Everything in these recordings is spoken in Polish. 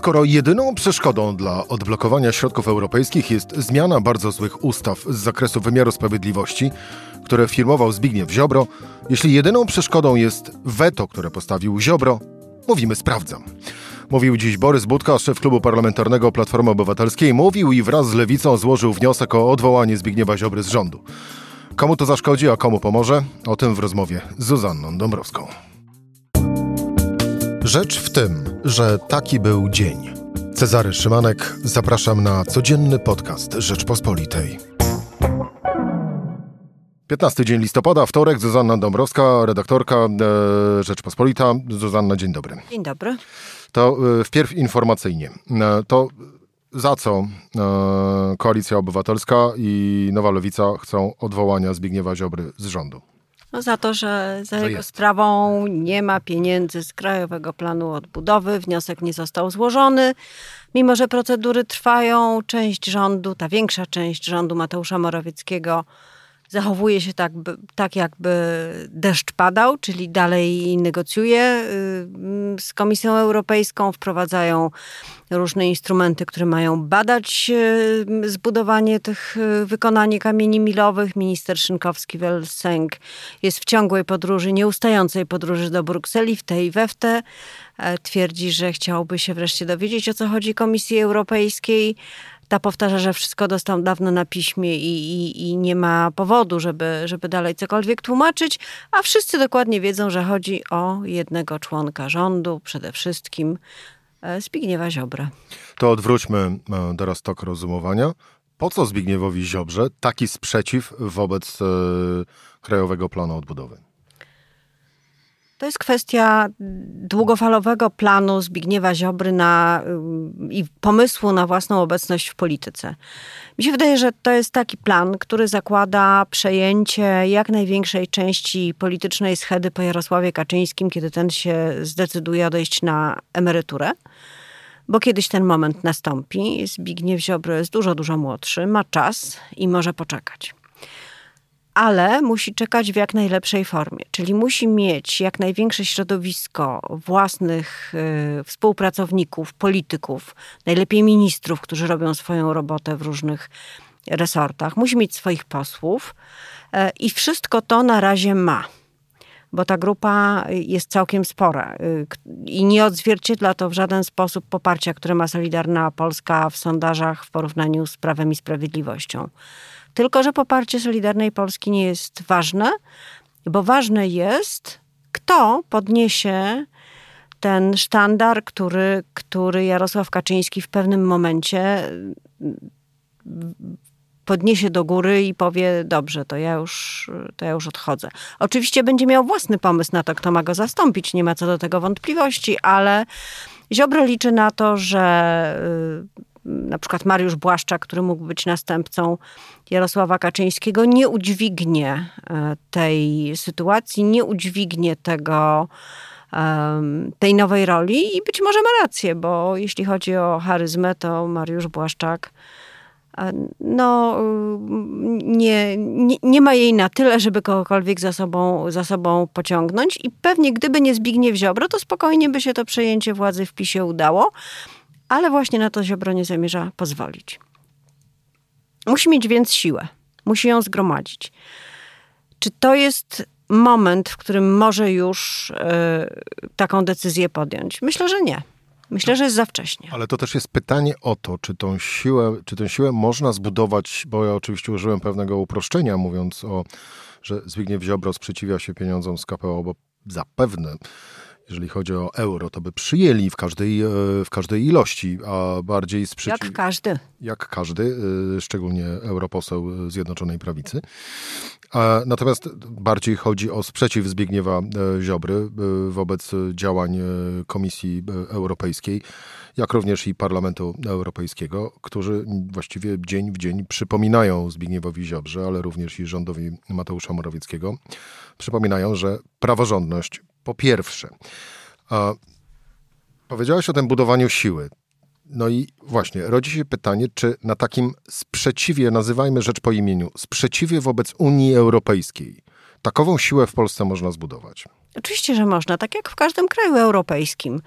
Skoro jedyną przeszkodą dla odblokowania środków europejskich jest zmiana bardzo złych ustaw z zakresu wymiaru sprawiedliwości, które firmował Zbigniew Ziobro, jeśli jedyną przeszkodą jest weto, które postawił Ziobro, mówimy sprawdzam. Mówił dziś Borys Budka, szef klubu parlamentarnego Platformy Obywatelskiej. Mówił i wraz z Lewicą złożył wniosek o odwołanie Zbigniewa Ziobry z rządu. Komu to zaszkodzi, a komu pomoże? O tym w rozmowie z Zuzanną Dąbrowską. Rzecz w tym, że taki był dzień. Cezary Szymanek, zapraszam na codzienny podcast Rzeczpospolitej. 15 dzień listopada, wtorek, Zuzanna Dąbrowska, redaktorka e, Rzeczpospolita. Zuzanna, dzień dobry. Dzień dobry. To e, wpierw informacyjnie. E, to za co Koalicja Obywatelska i Nowa Lewica chcą odwołania Zbigniewa Ziobry z rządu? No za to, że za To jego jest. sprawą nie ma pieniędzy z Krajowego Planu Odbudowy, wniosek nie został złożony. Mimo, że procedury trwają, część rządu, ta większa część rządu Mateusza Morawieckiego zachowuje się tak, tak jakby deszcz padał, czyli dalej negocjuje y, z Komisją Europejską, wprowadzają różne instrumenty, które mają badać y, zbudowanie tych, y, wykonanie kamieni milowych. Minister Szynkowski-Welsenk jest w ciągłej podróży, nieustającej podróży do Brukseli, w tej i we w te. E, Twierdzi, że chciałby się wreszcie dowiedzieć, o co chodzi Komisji Europejskiej. Ta powtarza, że wszystko dostał dawno na piśmie i, i, i nie ma powodu, żeby, żeby dalej cokolwiek tłumaczyć, a wszyscy dokładnie wiedzą, że chodzi o jednego członka rządu, przede wszystkim e, Zbigniewa Ziobrę. To odwróćmy e, teraz tok rozumowania. Po co Zbigniewowi Ziobrze taki sprzeciw wobec e, Krajowego Planu Odbudowy? To jest kwestia długofalowego planu Zbigniewa Ziobry na, ym, i pomysłu na własną obecność w polityce. Mi się wydaje, że to jest taki plan, który zakłada przejęcie jak największej części politycznej schedy po Jarosławie Kaczyńskim, kiedy ten się zdecyduje odejść na emeryturę. Bo kiedyś ten moment nastąpi. Zbigniew Ziobro jest dużo, dużo młodszy, ma czas i może poczekać ale musi czekać w jak najlepszej formie. Czyli musi mieć jak największe środowisko własnych y, współpracowników, polityków, najlepiej ministrów, którzy robią swoją robotę w różnych resortach. Musi mieć swoich posłów y, i wszystko to na razie ma. Bo ta grupa jest całkiem spora y, i nie odzwierciedla to w żaden sposób poparcia, które ma Solidarna Polska w sondażach w porównaniu z Prawem i Sprawiedliwością. Tylko, że poparcie Solidarnej Polski nie jest ważne, bo ważne jest, kto podniesie ten sztandar, który, który Jarosław Kaczyński w pewnym momencie mm, podniesie do góry i powie, dobrze, to ja już, to ja już odchodzę. Oczywiście będzie miał własny pomysł na to, kto ma go zastąpić, nie ma co do tego wątpliwości, ale Ziobro liczy na to, że y, na przykład Mariusz Błaszczak, który mógł być następcą Jarosława Kaczyńskiego, nie udźwignie e, tej sytuacji, nie udźwignie tego, tej nowej roli i być może ma rację, bo jeśli chodzi o charyzmę, to Mariusz Błaszczak e, no, y, nie, nie, nie ma jej na tyle, żeby kogokolwiek za sobą, za sobą pociągnąć i pewnie gdyby nie Zbigniew Ziobro, to spokojnie by się to przejęcie władzy w PiSie udało, ale właśnie na to Ziobro nie zamierza pozwolić. Musi mieć więc siłę, musi ją zgromadzić. Czy to jest moment, w którym może już e, taką decyzję podjąć? Myślę, że nie. Myślę, że jest za wcześnie. Ale to też jest pytanie o to, czy tą siłę, czy tę siłę można zbudować, bo ja oczywiście użyłem pewnego uproszczenia, mówiąc o, że Zbigniew Ziobro sprzeciwia się pieniądzom z KPO, bo zapewne jeżeli chodzi o euro, to by przyjęli w każdej, e, w każdej ilości, a bardziej sprzeciw... Jak każdy. jak każdy, y, szczególnie europoseł Zjednoczonej Prawicy. A Natomiast bardziej chodzi o sprzeciw Zbigniewa e, Ziobry wobec działań e, Komisji e, Europejskiej, jak również i Parlamentu Europejskiego, którzy właściwie dzień w dzień przypominają Zbigniewowi Ziobrze, ale również i rządowi Mateusza Morawieckiego, przypominają, że praworządność po pierwsze. Powiedziałeś o tym budowaniu siły. No i właśnie, rodzi się pytanie, czy na takim sprzeciwie, nazywajmy rzecz po imieniu, sprzeciwie wobec Unii Europejskiej, takową siłę w Polsce można zbudować? Oczywiście, że można, tak jak w każdym kraju europejskim.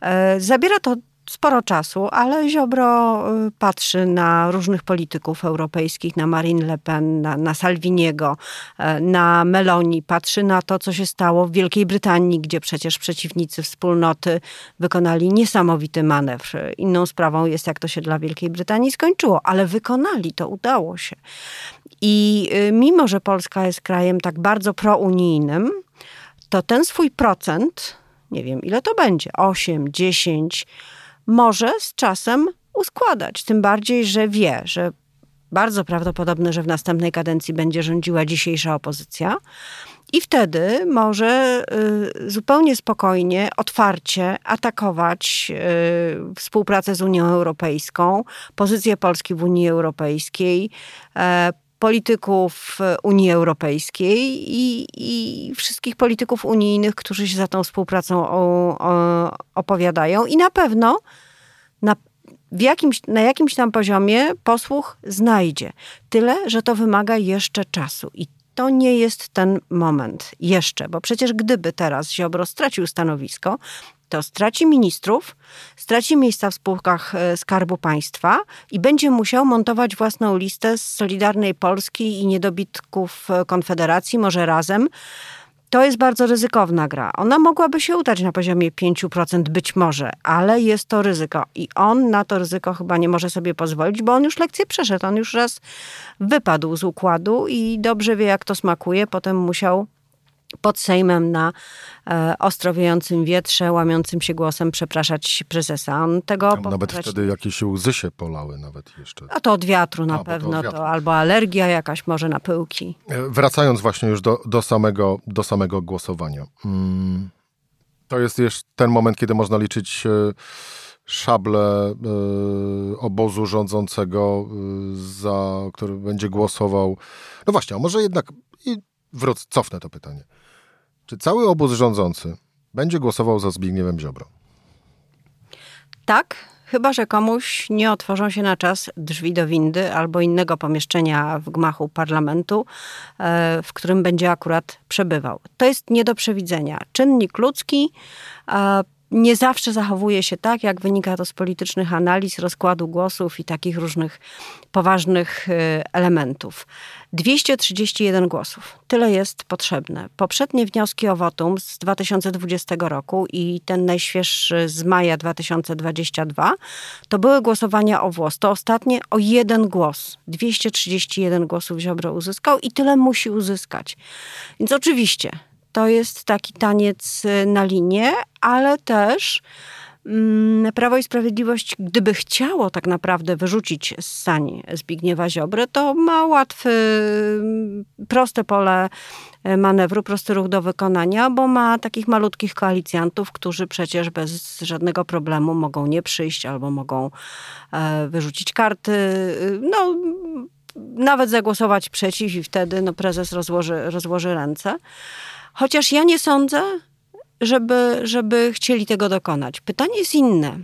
E, Zabiera to sporo czasu, ale Ziobro y, patrzy na różnych polityków europejskich, na Marine Le Pen, na, na Salviniego, e, na Meloni, patrzy na to, co się stało w Wielkiej Brytanii, gdzie przecież przeciwnicy wspólnoty wykonali niesamowity manewr. Inną sprawą jest, jak to się dla Wielkiej Brytanii skończyło, ale wykonali, to udało się. I y, mimo, że Polska jest krajem tak bardzo prounijnym, to ten swój procent, nie wiem ile to będzie, 8, 10, może z czasem uskładać. Tym bardziej, że wie, że bardzo prawdopodobne, że w następnej kadencji będzie rządziła dzisiejsza opozycja. I wtedy może y, zupełnie spokojnie, otwarcie atakować y, współpracę z Unią Europejską, pozycję Polski w Unii Europejskiej, e, polityków Unii Europejskiej i, i, wszystkich polityków unijnych, którzy się za tą współpracą o, o, opowiadają. I na pewno na, jakimś, na jakimś tam poziomie posłuch znajdzie. Tyle, że to wymaga jeszcze czasu. I to nie jest ten moment jeszcze, bo przecież gdyby teraz Ziobro stracił stanowisko, to straci ministrów, straci miejsca w spółkach e, Skarbu Państwa i będzie musiał montować własną listę z Solidarnej Polski i niedobitków e, Konfederacji, może razem. To jest bardzo ryzykowna gra. Ona mogłaby się udać na poziomie 5%, być może, ale jest to ryzyko. I on na to ryzyko chyba nie może sobie pozwolić, bo on już lekcję przeszedł. On już raz wypadł z układu i dobrze wie, jak to smakuje. Potem musiał pod Sejmem na e, ostro wiejącym wietrze, łamiącym się głosem przepraszać prezesa. On tego Nawet wtedy jakieś łzy się polały nawet jeszcze. A to od wiatru na A, pewno, to, to, albo alergia jakaś może na pyłki. E, wracając właśnie już do, do, samego, do samego głosowania. Mm, to jest już ten moment, kiedy można liczyć e, szable obozu rządzącego, za który będzie głosował. No właśnie, a może jednak wrócę, cofnę to pytanie. Czy cały obóz rządzący będzie głosował za Zbigniewem Ziobro? Tak, chyba że komuś nie otworzą się na czas drzwi do windy albo innego pomieszczenia w gmachu parlamentu, e, w którym będzie akurat przebywał. To jest nie do przewidzenia. Czynnik ludzki e, nie zawsze zachowuje się tak, jak wynika to z politycznych analiz, rozkładu głosów i takich różnych poważnych y, elementów. 231 głosów. Tyle jest potrzebne. Poprzednie wnioski o wotum z 2020 roku i ten najświeższy z maja 2022 to były głosowania o włos. To ostatnie o jeden głos. 231 głosów Ziobro uzyskał i tyle musi uzyskać. Więc oczywiście to jest taki taniec y, na linię, ale też mm, Prawo i Sprawiedliwość, gdyby chciało tak naprawdę wyrzucić z sani Zbigniewa Ziobrę, to ma łatwy, mm, proste pole y, manewru, prosty ruch do wykonania, bo ma takich malutkich koalicjantów, którzy przecież bez żadnego problemu mogą nie przyjść albo mogą e, wyrzucić karty. Y, no, nawet zagłosować przeciw i wtedy no, prezes rozłoży, rozłoży ręce. Chociaż ja nie sądzę, żeby, żeby chcieli tego dokonać. Pytanie jest inne.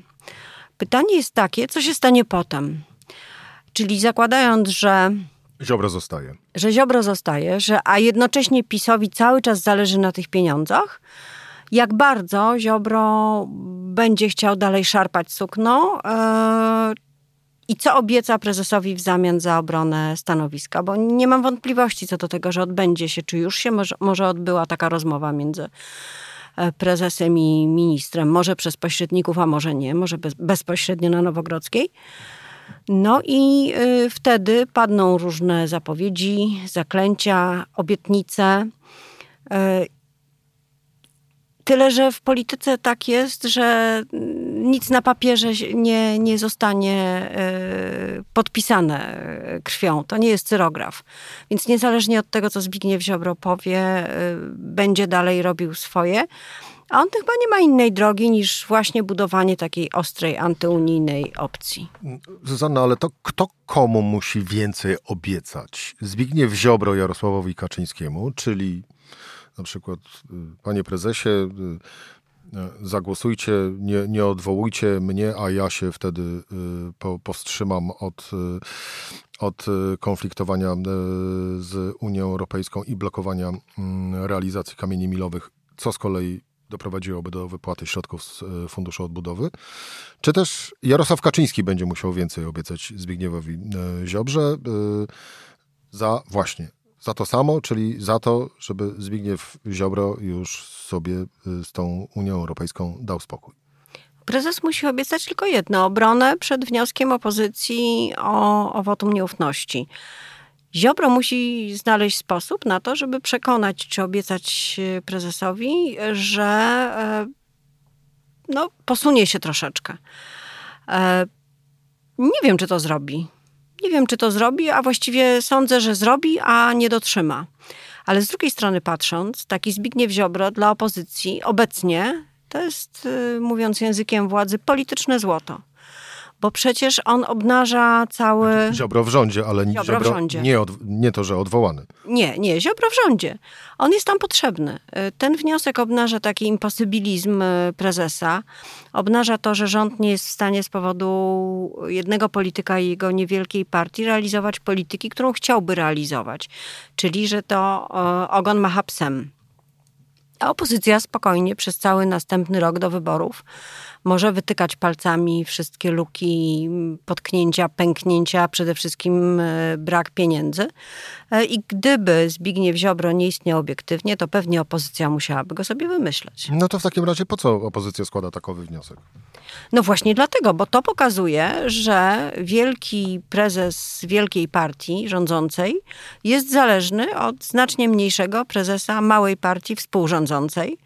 Pytanie jest takie, co się stanie potem. Czyli zakładając, że. Ziobro zostaje. Że Ziobro zostaje, że, a jednocześnie PiSowi cały czas zależy na tych pieniądzach. Jak bardzo Ziobro będzie chciał dalej szarpać sukno, yy, i co obieca prezesowi w zamian za obronę stanowiska? Bo nie mam wątpliwości co do tego, że odbędzie się, czy już się może, może odbyła taka rozmowa między e, prezesem i ministrem. Może przez pośredników, a może nie, może bez, bezpośrednio na Nowogrodzkiej. No i y, wtedy padną różne zapowiedzi, zaklęcia, obietnice. Y, Tyle, że w polityce tak jest, że nic na papierze nie, nie zostanie e, podpisane e, krwią. To nie jest cyrograf. Więc niezależnie od tego, co Zbigniew Ziobro powie, e, będzie dalej robił swoje. A on chyba nie ma innej drogi niż właśnie budowanie takiej ostrej, antyunijnej opcji. Zuzanna, ale to kto komu musi więcej obiecać? Zbigniew Ziobro Jarosławowi Kaczyńskiemu, czyli na przykład, y, panie prezesie, y, zagłosujcie, nie, nie odwołujcie mnie, a ja się wtedy powstrzymam od, od konfliktowania z Unią Europejską i blokowania mm, realizacji kamieni milowych, co z kolei doprowadziłoby do wypłaty środków z e, Funduszu Odbudowy, czy też Jarosław Kaczyński będzie musiał więcej obiecać Zbigniewowi e, Ziobrze za właśnie za to samo, czyli za to, żeby Zbigniew Ziobro już sobie z tą Unią Europejską dał spokój. Prezes musi obiecać tylko jedno: obronę przed wnioskiem opozycji o, o wotum nieufności. Ziobro musi znaleźć sposób na to, żeby przekonać czy obiecać prezesowi, że e, no, posunie się troszeczkę. E, nie wiem, czy to zrobi. Nie wiem, czy to zrobi, a właściwie sądzę, że zrobi, a nie dotrzyma. Ale z drugiej strony patrząc, taki Zbigniew Ziobro dla opozycji obecnie to jest, y, mówiąc językiem władzy, polityczne złoto bo przecież on obnaża cały... Ziobro w rządzie, ale Ziobro, Ziobro w rządzie. Nie, od, nie to, że odwołany. Nie, nie, Ziobro w rządzie. On jest tam potrzebny. Y, ten wniosek obnaża taki imposybilizm y, prezesa. Obnaża to, że rząd nie jest w stanie z powodu jednego polityka i jego niewielkiej partii realizować polityki, którą chciałby realizować. Czyli, że to ogon macha psem. A opozycja spokojnie przez cały następny rok do wyborów może wytykać palcami wszystkie luki, potknięcia, pęknięcia, przede wszystkim e, brak pieniędzy. E, I gdyby Zbigniew Ziobro nie istniał obiektywnie, to pewnie opozycja musiałaby go sobie wymyśleć. No to w takim razie po co opozycja składa takowy wniosek? No właśnie dlatego, bo to pokazuje, że wielki prezes wielkiej partii rządzącej jest zależny od znacznie mniejszego prezesa małej partii współrządzącej.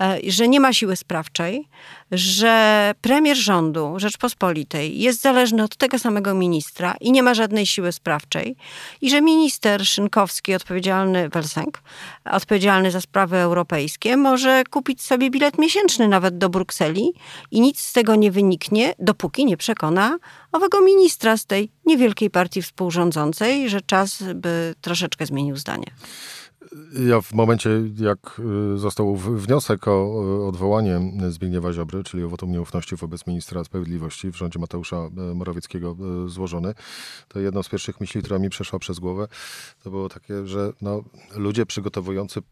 E, że nie ma siły sprawczej, że premier rządu Rzeczpospolitej jest zależny od tego samego ministra i nie ma żadnej siły sprawczej i że minister Szynkowski, odpowiedzialny, Welsenk, odpowiedzialny za sprawy europejskie, może kupić sobie bilet miesięczny nawet do Brukseli i nic z tego nie wyniknie, dopóki nie przekona owego ministra z tej niewielkiej partii współrządzącej, że czas by troszeczkę zmienił zdanie. Ja w momencie, jak y, został wniosek o odwołanie Zbigniewa Ziobry, czyli o wotum nieufności wobec ministra sprawiedliwości w rządzie Mateusza e, Morawieckiego e, złożony, to jedną z pierwszych myśli, która mi przeszła przez głowę, to było takie, że no, ludzie przygotowujący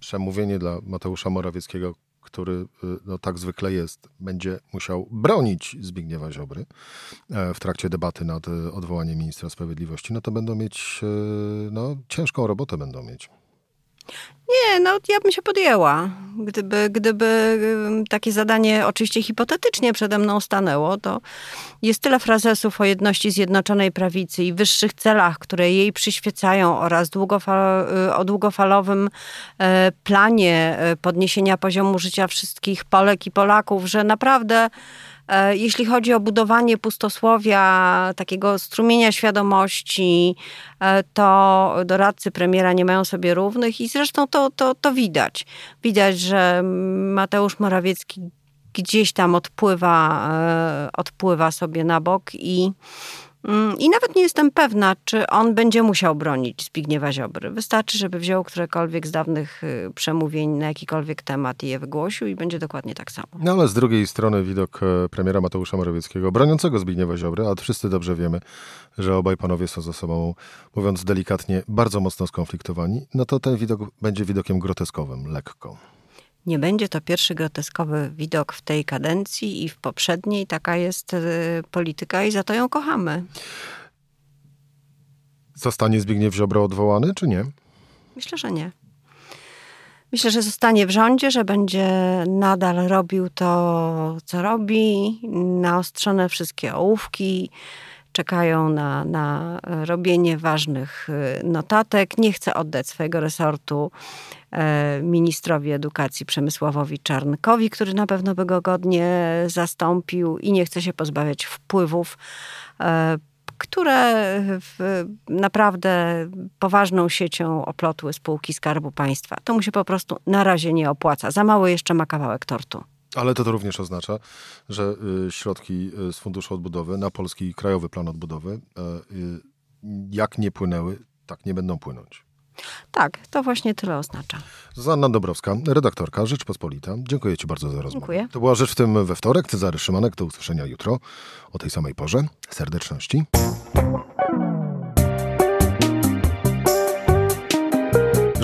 przemówienie dla Mateusza Morawieckiego, który y, no, tak zwykle jest, będzie musiał bronić Zbigniewa Ziobry e, w trakcie debaty nad odwołaniem ministra sprawiedliwości, no to będą mieć, no, ciężką robotę będą mieć. Nie, no ja bym się podjęła. Gdyby, gdyby takie zadanie oczywiście hipotetycznie przede mną stanęło, to jest tyle frazesów o jedności Zjednoczonej Prawicy i wyższych celach, które jej przyświecają oraz długofal, y, o długofalowym e, planie e, podniesienia poziomu życia wszystkich Polek i Polaków, że naprawdę jeśli chodzi o budowanie pustosłowia, takiego strumienia świadomości, e, to doradcy premiera nie mają sobie równych i zresztą to, to, to widać. Widać, że Mateusz Morawiecki gdzieś tam odpływa, e, odpływa sobie na bok i I nawet nie jestem pewna, czy on będzie musiał bronić Zbigniewa Ziobry. Wystarczy, żeby wziął którekolwiek z dawnych y, przemówień na jakikolwiek temat i je wygłosił i będzie dokładnie tak samo. No ale z drugiej strony widok e, premiera Mateusza Morawieckiego, broniącego Zbigniewa Ziobry, a wszyscy dobrze wiemy, że obaj panowie są ze sobą, mówiąc delikatnie, bardzo mocno skonfliktowani, no to ten widok będzie widokiem groteskowym, lekko. Nie będzie to pierwszy groteskowy widok w tej kadencji i w poprzedniej. Taka jest y, polityka i za to ją kochamy. Zostanie Zbigniew Ziobro odwołany, czy nie? Myślę, że nie. Myślę, że zostanie w rządzie, że będzie nadal robił to, co robi, naostrzone wszystkie ołówki, czekają na, na robienie ważnych y, notatek. Nie chce oddać swojego resortu e, ministrowi edukacji Przemysławowi Czarnkowi, który na pewno by go godnie zastąpił i nie chce się pozbawiać wpływów e, które naprawdę poważną siecią oplotły spółki Skarbu Państwa. To mu się po prostu na razie nie opłaca. Za mało jeszcze ma kawałek tortu. Ale to, to również oznacza, że y, środki y, z Funduszu Odbudowy na Polski Krajowy Plan Odbudowy, y, jak nie płynęły, tak nie będą płynąć. Tak, to właśnie tyle oznacza. Zuzanna Dobrowska, redaktorka Rzeczpospolita. Dziękuję Ci bardzo za rozmowę. Dziękuję. To była Rzecz w tym we wtorek. Cezary Szymanek. Do usłyszenia jutro o tej samej porze. Serdeczności.